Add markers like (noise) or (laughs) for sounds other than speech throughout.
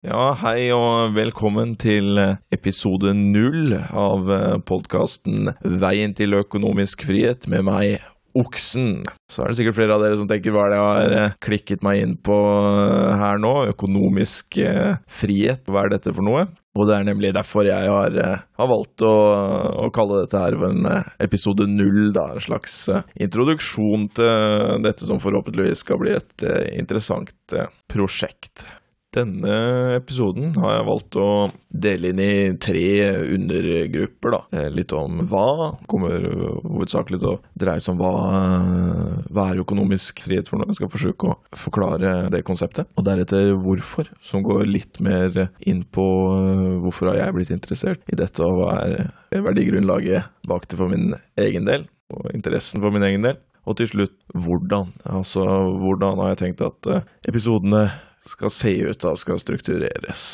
Ja, hei og velkommen til episode null av podkasten Veien til økonomisk frihet med meg, Oksen. Så er det sikkert flere av dere som tenker hva er det jeg har eh, klikket meg inn på eh, her nå? Økonomisk eh, frihet, hva er dette for noe? Og det er nemlig derfor jeg har, har valgt å, å, kalle dette her for en episode null, da. En slags introduksjon til dette som forhåpentligvis skal bli et interessant prosjekt. Denne episoden har jeg valgt å dele inn i tre undergrupper. da. Eh, litt om hva. Kommer hovedsakelig til å dreie seg om hva, hva er økonomisk frihet for noe. Jeg skal forsøke å forklare det konseptet. Og deretter hvorfor, som går litt mer inn på eh, hvorfor har jeg blitt interessert i dette, og hva er verdigrunnlaget bak det for min egen del, og interessen for min egen del. Og til slutt hvordan. Altså hvordan har jeg tenkt at eh, episodene skal se ut og skal struktureres.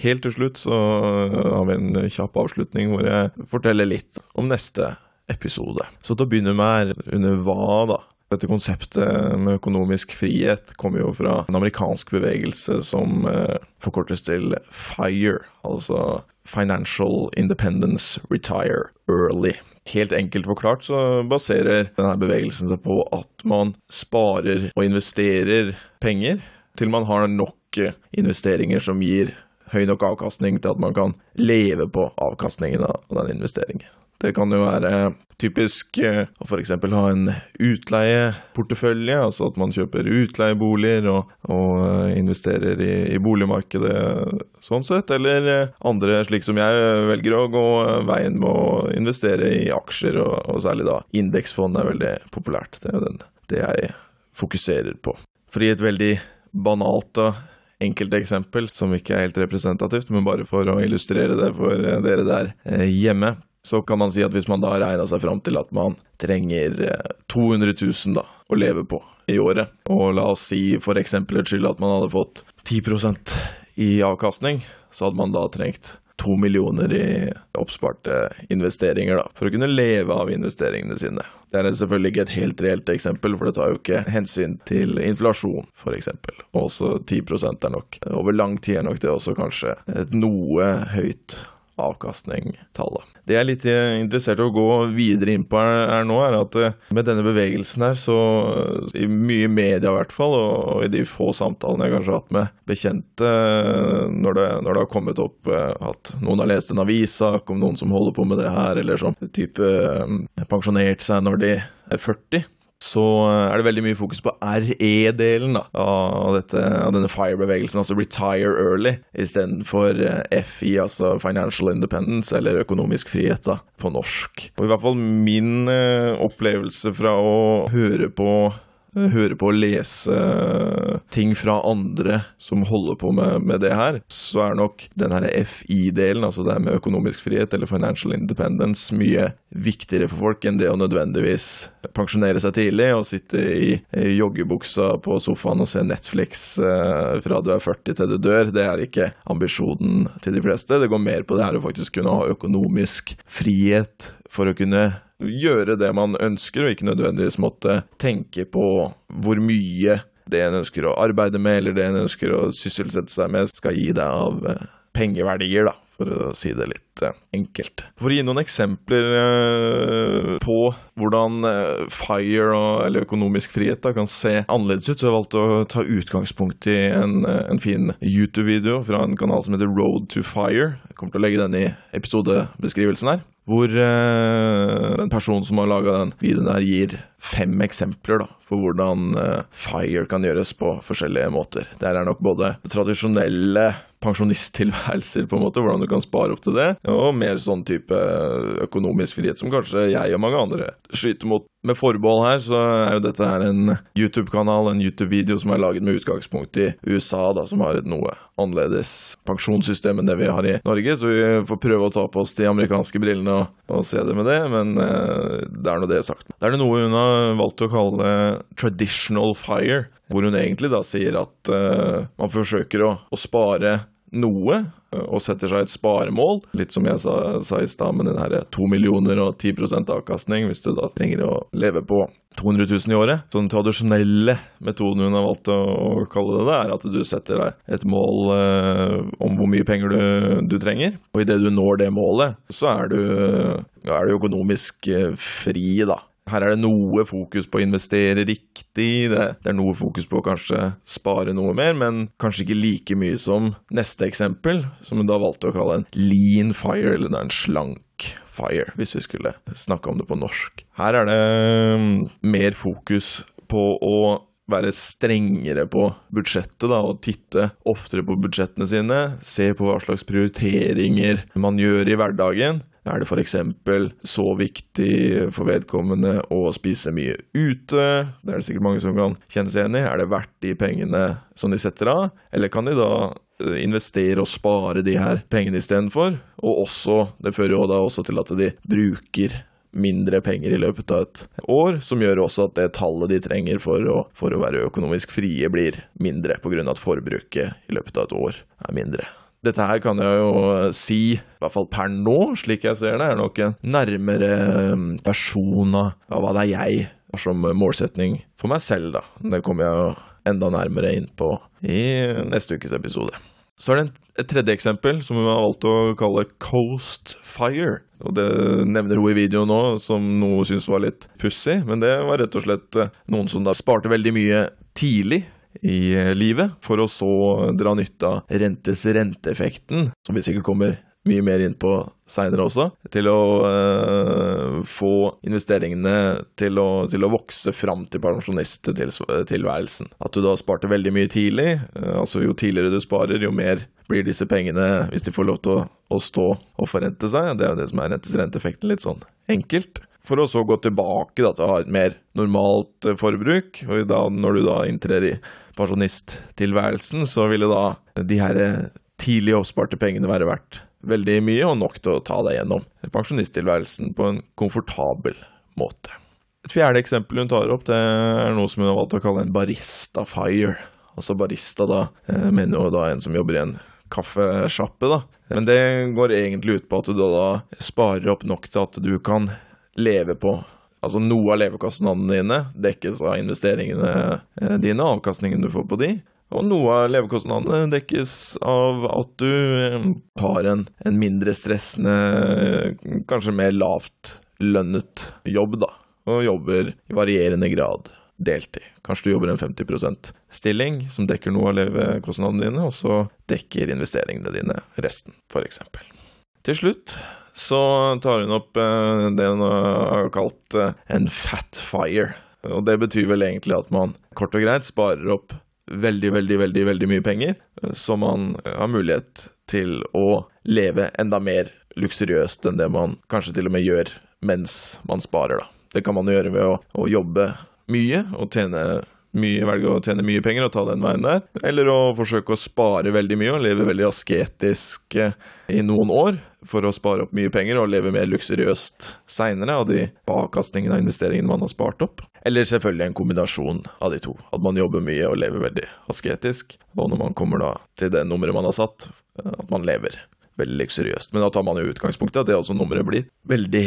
Helt til slutt så har vi en kjapp avslutning hvor jeg forteller litt om neste episode. Så til å begynne med er under hva, da? Dette konseptet med økonomisk frihet kommer jo fra en amerikansk bevegelse som eh, forkortes til FIRE, altså Financial Independence Retire Early. Helt enkelt forklart så baserer denne bevegelsen seg på at man sparer og investerer penger til man har nok eh, investeringer som gir høy nok avkastning til at man kan leve på avkastningen av den investeringen. Det kan jo være typisk å eh, f.eks. ha en utleieportefølje, altså at man kjøper utleieboliger og, og eh, investerer i, i, boligmarkedet sånn sett, eller andre slik som jeg velger å gå veien med å investere i aksjer, og, og særlig da indeksfond er veldig populært. Det er den, det jeg fokuserer på. For i et veldig banalt og enkelt eksempel, som ikke er helt representativt, men bare for å illustrere det for eh, dere der eh, hjemme, så kan man si at hvis man da regna seg fram til at man trenger 200 eh, 000 da, å leve på i året, og la oss si for eksempelets skyld at man hadde fått 10% i avkastning, så hadde man da trengt to millioner i oppsparte investeringer, da, for å kunne leve av investeringene sine. Det er selvfølgelig ikke et helt reelt eksempel, for det tar jo ikke hensyn til inflasjon, f.eks. Også 10 er nok. Over lang tid er nok det også kanskje et noe høyt avkastning-tallet. Det jeg er litt interessert i å gå videre inn på her, nå, er at eh, med denne bevegelsen her, så i mye media i hvert fall, og i de få samtalene jeg kanskje har hatt med bekjente, når det, når det har kommet opp eh, at noen har lest en avissak om noen som holder på med det her, eller som type eh, pensjonert seg når de er 40, så eh, er det veldig mye fokus på RE-delen av, av denne FIRE-bevegelsen, altså retire early, istedenfor eh, FI, altså financial independence, eller økonomisk frihet, da, på norsk. Og i hvert fall min eh, opplevelse fra å høre på høre på og lese ting fra andre som holder på med, med det her, så er nok den her FI-delen, altså det med økonomisk frihet eller financial independence, mye viktigere for folk enn det å nødvendigvis pensjonere seg tidlig og sitte i, i joggebuksa på sofaen og se Netflix eh, fra du er 40 til du dør. Det er ikke ambisjonen til de fleste. Det går mer på det her å faktisk kunne ha økonomisk frihet for å kunne gjøre det man ønsker, og ikke nødvendigvis måtte tenke på hvor mye det en ønsker å arbeide med, eller det en ønsker å sysselsette seg med, skal gi deg av eh, pengeverdier, da, for å si det litt eh, enkelt. For å gi noen eksempler eh, på hvordan FIRE eller økonomisk frihet da, kan se annerledes ut, så har jeg valgt å ta utgangspunkt i en, en fin YouTube-video fra en kanal som heter Road to Fire. Jeg kommer til å legge den i episodebeskrivelsen her hvor eh, en person som har laga den videoen her, gir fem eksempler da, for hvordan eh, FIRE kan gjøres på forskjellige måter. Der er nok både tradisjonelle pensjonisttilværelser, på en måte, hvordan du kan spare opp til det, og mer sånn type økonomisk frihet som kanskje jeg og mange andre skyter mot. Med forbehold her, så er jo dette her en YouTube-kanal, en YouTube-video som er laget med utgangspunkt i USA, da, som har et noe annerledes pensjonssystem enn det vi har i Norge, så vi får prøve å ta på oss de amerikanske brillene og, og se det med det, men eh, det er nå det sagt. Det er noe hun har valgt å kalle traditional fire, hvor hun egentlig da sier at eh, man forsøker å, å spare noe og setter seg et sparemål, litt som jeg sa, sa i stad med den herre to millioner og 10% avkastning, hvis du da trenger å leve på 200 000 i året. Så den tradisjonelle metoden hun har valgt å, kalle det, det er at du setter deg et mål eh, om hvor mye penger du, du trenger, og idet du når det målet, så er du, er du økonomisk eh, fri, da. Her er det noe fokus på å investere riktig, det, det, er noe fokus på å kanskje spare noe mer, men kanskje ikke like mye som neste eksempel, som hun da valgte å kalle en lean fire, eller en slank fire, hvis vi skulle snakke om det på norsk. Her er det mm, mer fokus på å være strengere på budsjettet da, og titte oftere på budsjettene sine. Se på hva slags prioriteringer man gjør i hverdagen. Er det f.eks. så viktig for vedkommende å spise mye ute? Det er det sikkert mange som kan kjenne seg igjen i. Er det verdt de pengene som de setter av, eller kan de da eh, investere og spare de her pengene istedenfor? Og også, det fører jo da også til at de bruker mindre penger i løpet av et år, som gjør også at det tallet de trenger for å, for å være økonomisk frie, blir mindre, pga. at forbruket i løpet av et år er mindre. Dette her kan jeg jo si, i hvert fall per nå, slik jeg ser det, er nok en nærmere um, versjon av hva det er jeg har som målsetning for meg selv, da. Det kommer jeg jo enda nærmere inn på i neste ukes episode. Så er det et tredje eksempel, som hun har valgt å kalle Coast Fire. Og Det nevner hun i videoen nå som noe hun syntes var litt pussig, men det var rett og slett eh, noen som da sparte veldig mye tidlig i eh, livet, for å så dra nytte av rentes renteeffekten, vi sikkert kommer mye mer inn på seinere også, til å uh, få investeringene til å, til å vokse fram til pensjonisttilværelsen. At du da sparte veldig mye tidlig, uh, altså jo tidligere du sparer, jo mer blir disse pengene, hvis de får lov til å, å stå og forrente seg. Det er jo det som er rentes renteeffekten, litt sånn enkelt for å så gå tilbake da, til å ha et mer normalt eh, forbruk. Og da, når du da inntrer i pensjonisttilværelsen, så ville da de her eh, tidlig oppsparte pengene være verdt veldig mye, og nok til å ta deg gjennom pensjonisttilværelsen på en komfortabel måte. Et fjerde eksempel hun tar opp, det er noe som hun har valgt å kalle en barista fire. Altså barista, da, eh, mener jo da en som jobber i en kaffesjappe, da. Men det går egentlig ut på at du da sparer opp nok til at du kan leve på. Altså noe av levekostnadene dine dekkes av investeringene eh, dine, avkastningen du får på de. Og noe av levekostnadene dekkes av at du eh, har en, en mindre stressende, kanskje mer lavt lønnet jobb, da. Og jobber i varierende grad deltid. Kanskje du jobber en 50% stilling som dekker noe av levekostnadene dine, og så dekker investeringene dine resten, f.eks. Til slutt så tar hun opp eh, det hun har kalt eh, en fat fire. Og det betyr vel egentlig at man kort og greit sparer opp veldig, veldig, veldig, veldig mye penger, eh, så man har mulighet til å leve enda mer luksuriøst enn det man kanskje til og med gjør mens man sparer, da. Det kan man gjøre ved å, å jobbe mye og tjene mye, velge å tjene mye penger og ta den veien der, eller å forsøke å spare veldig mye og leve veldig asketisk i noen år for å spare opp mye penger og leve mer luksuriøst seinere av de avkastningene av investeringene man har spart opp. Eller selvfølgelig en kombinasjon av de to. At man jobber mye og lever veldig asketisk, og når man kommer da til det nummeret man har satt, at man lever veldig luksuriøst. Men da tar man jo utgangspunktet at det altså nummeret blir veldig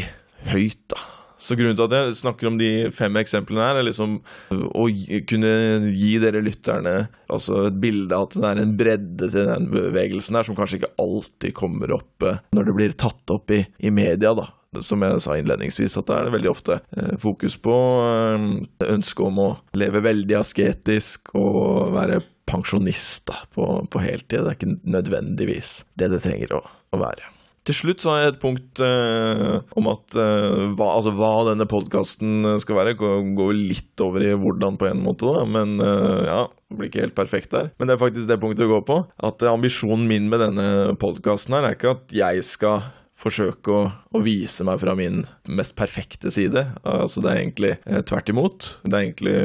høyt, da. Så grunnen til at jeg snakker om de fem eksemplene her, er liksom å kunne gi dere lytterne altså et bilde av at det er en bredde til den bevegelsen her, som kanskje ikke alltid kommer opp eh, når det blir tatt opp i, i media, da. Som jeg sa innledningsvis, at det er veldig ofte eh, fokus på eh, ønsket om å leve veldig asketisk og være pensjonist da, på, på heltid. Det er ikke nødvendigvis det det trenger å, å være. Til slutt så har jeg et punkt eh, om at eh, hva, altså, hva denne podkasten skal være. Går litt over i hvordan på en måte, da, men eh, ja. Det blir ikke helt perfekt der. Men det er faktisk det punktet å går på. At ambisjonen min med denne podkasten her er ikke at jeg skal forsøke å, å, vise meg fra min mest perfekte side. Altså Det er egentlig eh, tvert imot. Det er egentlig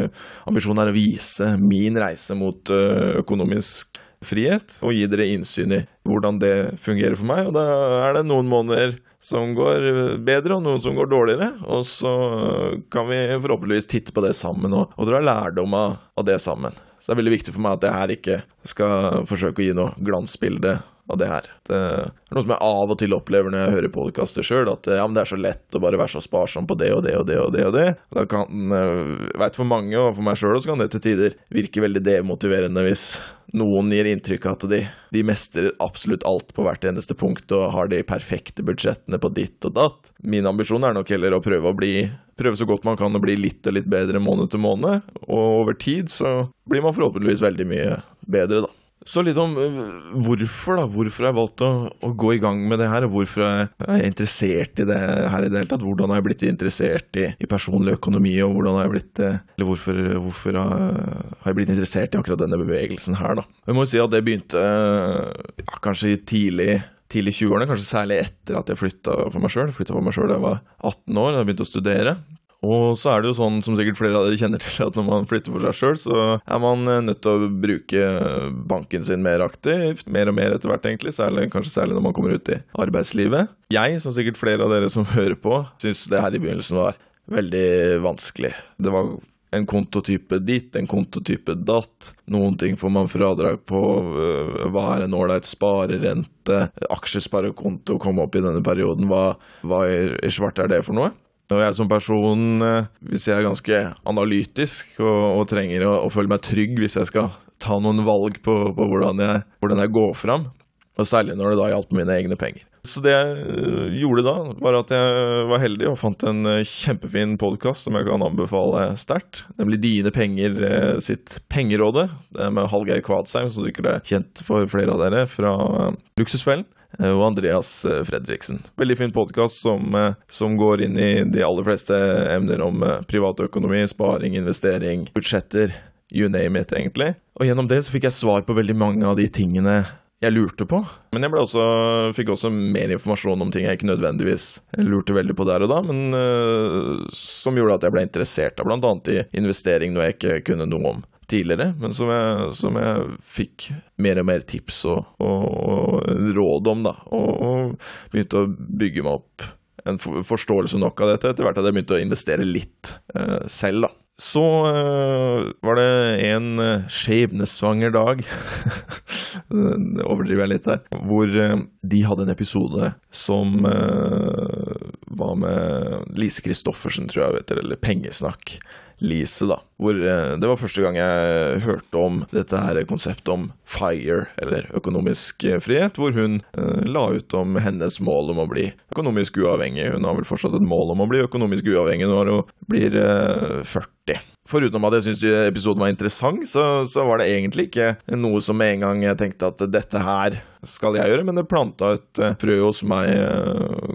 Ambisjonen er å vise min reise mot økonomisk frihet, og gi dere innsyn i hvordan det fungerer for meg. Og da er det noen måneder som går bedre, og noen som går dårligere. Og så kan vi forhåpentligvis titte på det sammen og, og dra lærdom av, av det sammen. Så det er veldig viktig for meg at jeg her ikke skal forsøke å gi noe glansbilde av det her. Det er noe som jeg av og til opplever når jeg hører podkaster sjøl, at ja, det er så lett å bare være så sparsom på det og det og det og det. og det. Da kan, jeg eh, for mange, og for meg sjøl også, kan det til tider virke veldig demotiverende hvis noen gir inntrykk av at de, de mestrer absolutt alt på hvert eneste punkt og har de perfekte budsjettene på ditt og datt. Min ambisjon er nok heller å prøve å bli prøve så godt man kan å bli litt og litt bedre måned til måned, og over tid så blir man forhåpentligvis veldig mye bedre, da. Så litt om øh, hvorfor, da. Hvorfor jeg valgt å, å, gå i gang med det her. og Hvorfor jeg er interessert i det her i det hele tatt. Hvordan har jeg blitt interessert i, i personlig økonomi, og hvordan har jeg blitt øh, Eller hvorfor, hvorfor har jeg blitt interessert i akkurat denne bevegelsen her, da. Jeg må jo si at det begynte ja, kanskje tidlig tidlig 20-årene, kanskje særlig etter at jeg flytta for meg sjøl. Flytta for meg sjøl da jeg var 18 år, jeg begynte å studere. Og så er det jo sånn, som sikkert flere av dere kjenner til, at når man flytter for seg sjøl, så er man eh, nødt til å bruke banken sin mer aktivt. Mer og mer etter hvert, egentlig. Særlig, kanskje særlig når man kommer ut i arbeidslivet. Jeg, som sikkert flere av dere som (laughs) hører på, syns det her i begynnelsen var veldig vanskelig. Det var en kontotype dit, en kontotype datt. Noen ting får man fradrag på. Øh, hva er en ålreit sparerente? Aksjesparekonto kom opp i denne perioden. Hva, hva i svart er det for noe? Og jeg som person, eh, hvis jeg er ganske analytisk og, og trenger å, å, føle meg trygg hvis jeg skal ta noen valg på, på hvordan, jeg, hvordan, jeg, går fram, og særlig når det da gjaldt mine egne penger. Så det jeg eh, gjorde da, var at jeg var heldig og fant en eh, kjempefin podkast som jeg kan anbefale sterkt. Nemlig Dine penger sitt Pengerådet. Det er med Hallgeir Kvadsheim, som sikkert er kjent for flere av dere fra Luksusfellen. Eh, og Andreas eh, Fredriksen. Veldig fin podkast som, eh, som, går inn i de aller fleste emner om privatøkonomi, sparing, investering, budsjetter, you name it, egentlig. Og gjennom det så fikk jeg svar på veldig mange av de tingene jeg lurte på. Men jeg også, fikk også mer informasjon om ting jeg ikke nødvendigvis lurte veldig på der og da, men som gjorde at jeg ble interessert av bl.a. i investering, noe jeg ikke kunne noe om tidligere, men som jeg, som jeg fikk mer og mer tips og, og, og råd om, da. Og, og, begynte å bygge meg opp en forståelse nok av dette etter hvert at jeg begynte å investere litt eh, selv, da. Så øh, var det en øh, skjebnesvanger dag, (laughs) overdriver jeg litt her, hvor øh, de hadde en episode som var med Lise Christoffersen, tror jeg, vet eller Pengesnakk. Lise, da. Hvor eh, det var første gang jeg hørte om dette her konseptet om FIRE, eller økonomisk eh, frihet, hvor hun eh, la ut om hennes mål om å bli økonomisk uavhengig. Hun har vel fortsatt et mål om å bli økonomisk uavhengig når hun blir 40. Foruten at jeg syntes episoden var interessant, så, så, var det egentlig ikke noe som med en gang jeg tenkte at dette her skal jeg gjøre, men det planta et frø hos meg,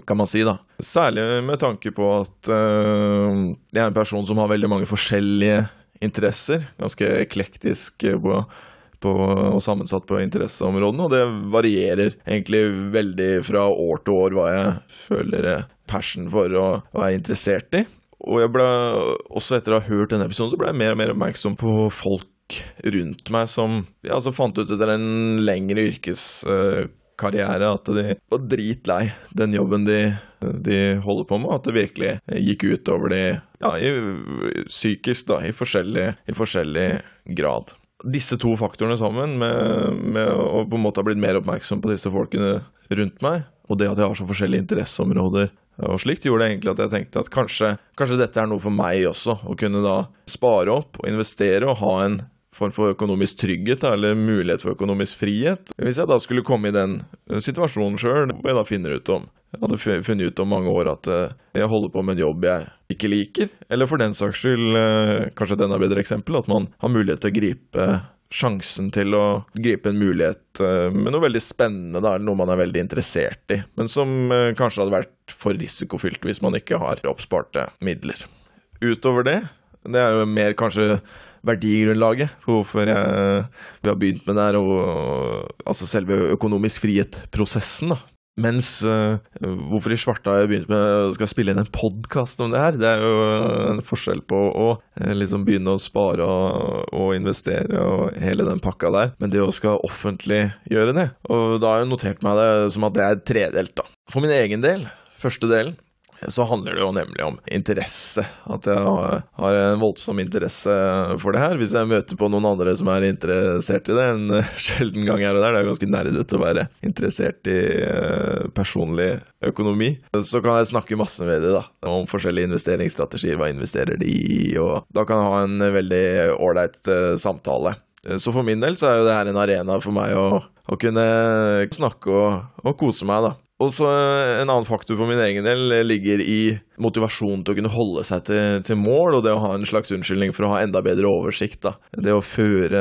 kan man si, da. Særlig med tanke på at jeg er en person som har veldig mange forskjellige interesser. Ganske eklektisk på på, og sammensatt på interesseområdene, og det varierer egentlig veldig fra år til år hva jeg føler passion for og, og er interessert i. Og jeg ble, også etter å ha hørt denne episoden, så ble jeg mer og mer oppmerksom på folk rundt meg som ja, altså fant ut etter en lengre yrkeskarriere at de var dritlei den jobben de, de holder på med, at det virkelig gikk utover de ja, i, psykisk, da, i forskjellig, i forskjellig grad disse to faktorene sammen, med, med, å på en måte ha blitt mer oppmerksom på disse folkene rundt meg, og det at jeg har så forskjellige interesseområder og slikt gjorde egentlig at jeg tenkte at kanskje, kanskje dette er noe for meg også. Å kunne da spare opp og investere og ha en form for økonomisk trygghet eller mulighet for økonomisk frihet. Hvis jeg da skulle komme i den eh, situasjonen sjøl, hva jeg da finner ut om Jeg hadde funnet ut om mange år at eh, jeg holder på med en jobb jeg ikke liker, eller for den saks skyld, eh, kanskje et enda bedre eksempel, at man har mulighet til å gripe sjansen til å gripe en mulighet med noe veldig spennende, da, noe man er veldig interessert i, men som kanskje hadde vært for risikofylt hvis man ikke har oppsparte midler. Utover det, det er jo mer kanskje verdigrunnlaget for hvorfor jeg, vi har begynt med det her, og, altså selve økonomisk frihet-prosessen. da. Mens uh, hvorfor i svarte har jeg begynt med skal spille inn en podkast om det her? Det er jo en forskjell på å uh, liksom begynne å spare og, og, investere og hele den pakka der, men det å skal offentlig gjøre det. Og da har jeg notert meg det som at det er tredelt, da. For min egen del, første delen, så handler det jo nemlig om interesse. At jeg har en voldsom interesse for det her. Hvis jeg møter på noen andre som er interessert i det, en (laughs) sjelden gang her og der, det er ganske nerdete å være interessert i eh, personlig økonomi, så kan jeg snakke masse med dem da, om forskjellige investeringsstrategier. Hva investerer de i? Og da kan jeg ha en veldig ålreit eh, samtale. Så for min del så er jo det her en arena for meg å, å kunne snakke og, og kose meg, da. Og så En annen faktor for min egen del ligger i motivasjonen til å kunne holde seg til, til, mål, og det å ha en slags unnskyldning for å ha enda bedre oversikt. da. Det å føre,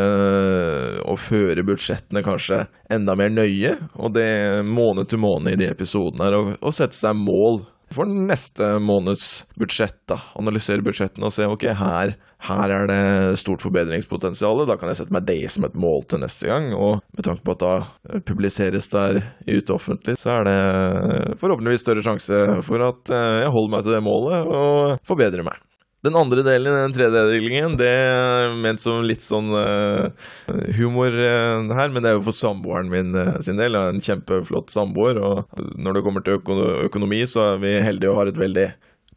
å føre budsjettene kanskje enda mer nøye, og det måned til måned i de episodene her, og, og sette seg mål for neste måneds budsjett. da, Analysere budsjettene og se ok, her, her er det stort forbedringspotensial. Da kan jeg sette meg det som et mål til neste gang. Og med tanke på at da publiseres der ute offentlig, så er det forhåpentligvis større sjanse for at jeg holder meg til det målet og forbedrer meg. Den andre delen, den tredelingen, det er ment som litt sånn uh, humor uh, her, men det er jo for samboeren min uh, sin del. Jeg er en kjempeflott samboer, og når det kommer til øko økonomi, så er vi heldige og har et veldig,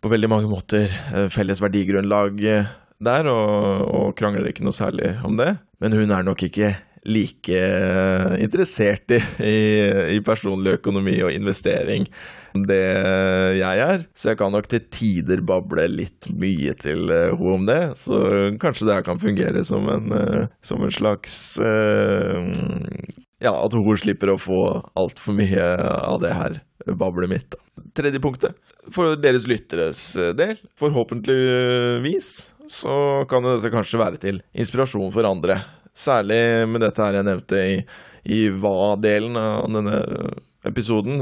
på veldig mange måter, felles verdigrunnlag der, og, og krangler ikke noe særlig om det. Men hun er nok ikke like interessert i, i, i personlig økonomi og investering det jeg er. Så jeg kan nok til tider bable litt mye til hun henne om det. Så kanskje det her kan fungere som en, uh, som en slags Ja, at hun slipper å få altfor mye av det her bablet mitt. Tredje punktet. For deres lytteres del, forhåpentligvis, så kan dette kanskje være til inspirasjon for andre. Særlig med dette her jeg nevnte i, i hva-delen av denne episoden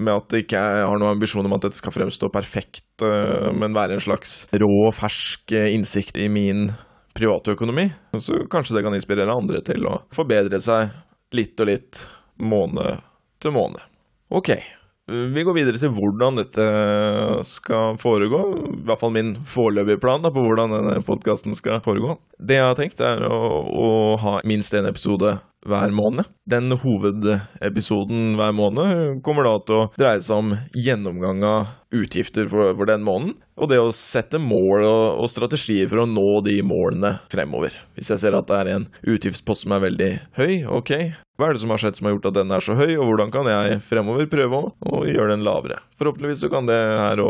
med at jeg ikke har noen ambisjon om at dette skal fremstå perfekt, eh, men være en slags rå, fersk eh, innsikt i min private økonomi. Så kanskje det kan inspirere andre til å forbedre seg litt og litt, måned til måned. Ok, vi går videre til hvordan dette skal foregå. I hvert fall min foreløpige plan da, på hvordan denne podkasten skal foregå. Det jeg har tenkt, er å, å ha minst én episode hver måned. Den hovedepisoden hver måned kommer da til å dreie seg om gjennomgang av utgifter for, for den måneden, og det å sette mål og, og, strategier for å nå de målene fremover. Hvis jeg ser at det er en utgiftspost som er veldig høy, ok, hva er det som har skjedd som har gjort at den er så høy, og hvordan kan jeg fremover prøve å, gjøre den lavere? Forhåpentligvis så kan det her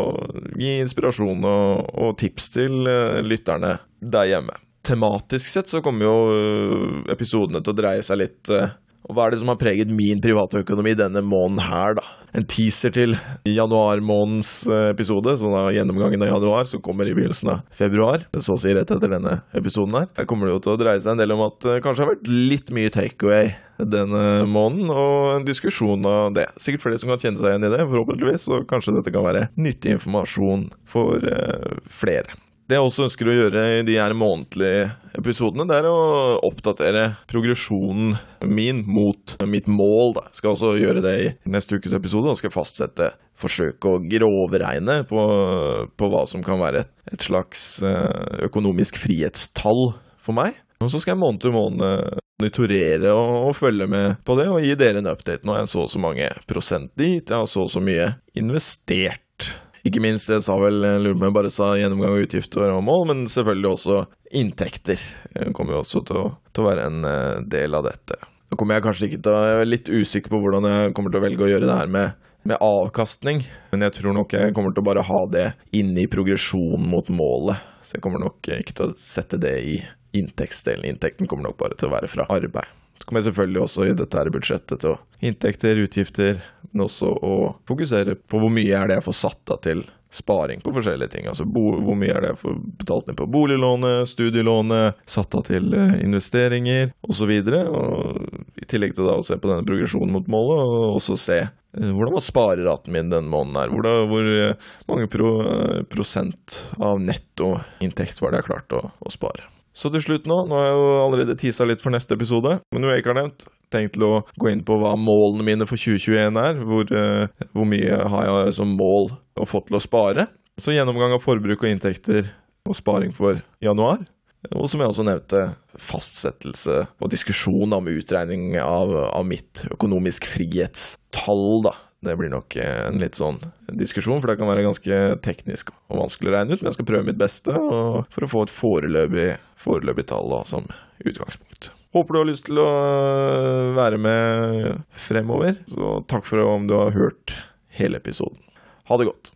gi inspirasjon og, og tips til uh, lytterne der hjemme tematisk sett så kommer jo øh, episodene til å dreie seg litt øh, og hva er det som har preget min privatøkonomi denne måneden her, da? En teaser til januarmånedens øh, episode, så da gjennomgangen av januar, som kommer i begynnelsen av februar, så å si rett etter denne episoden her. Her kommer det jo til å dreie seg en del om at det kanskje har vært litt mye takeaway denne måneden, og en diskusjon av det. Sikkert flere som kan kjenne seg igjen i det, forhåpentligvis, og kanskje dette kan være nyttig informasjon for flere. Det jeg også ønsker å gjøre i de her månedlige episodene, det er å oppdatere progresjonen min mot mitt mål. Da. Jeg skal også gjøre det i neste ukes episode. og skal fastsette, forsøke å grovregne på, på hva som kan være et, et slags eh, økonomisk frihetstall for meg. Og så skal jeg måned til måned monitorere og, og, følge med på det, og gi dere en update. Nå har jeg så og så mange prosent dit, jeg har så og så mye investert ikke minst, jeg sa vel, Lurme, bare sa gjennomgang av utgifter og mål, men selvfølgelig også inntekter det kommer jo også til å, til å, være en eh, del av dette. Nå kommer jeg kanskje ikke til å, Jeg er litt usikker på hvordan jeg kommer til å velge å gjøre det her med, med avkastning, men jeg tror nok jeg kommer til å bare ha det inne i progresjonen mot målet. Så jeg kommer nok ikke til å sette det i inntektsdelen. Inntekten kommer nok bare til å være fra arbeid. Så kommer jeg selvfølgelig også i dette her budsjettet til å inntekter, utgifter, men også å fokusere på hvor mye er det jeg får satt av til sparing på forskjellige ting. Altså hvor mye er det jeg får betalt ned på boliglånet, studielånet, satt av til eh, investeringer osv. I tillegg til da å se på denne progresjonen mot målet, og også se eh, hvordan var spareraten min denne måneden her? Hvor, hvor eh, mange pro, prosent av nettoinntekt var det jeg klarte å, å spare? Så til slutt nå, nå har jeg jo allerede tisa litt for neste episode, men noe jeg ikke har nevnt, tenkt til å gå inn på hva målene mine for 2021 er. Hvor, uh, hvor mye har jeg som mål å få til å spare? Så gjennomgang av forbruk og inntekter og sparing for januar. Og som jeg også nevnte, fastsettelse og diskusjon om utregning av, av mitt økonomisk frihetstall, da. Det blir nok en litt sånn diskusjon, for det kan være ganske teknisk og vanskelig å regne ut. Men jeg skal prøve mitt beste for å få et foreløpig, foreløpig tall da, som utgangspunkt. Håper du har lyst til å være med fremover. Så takk for om du har hørt hele episoden. Ha det godt.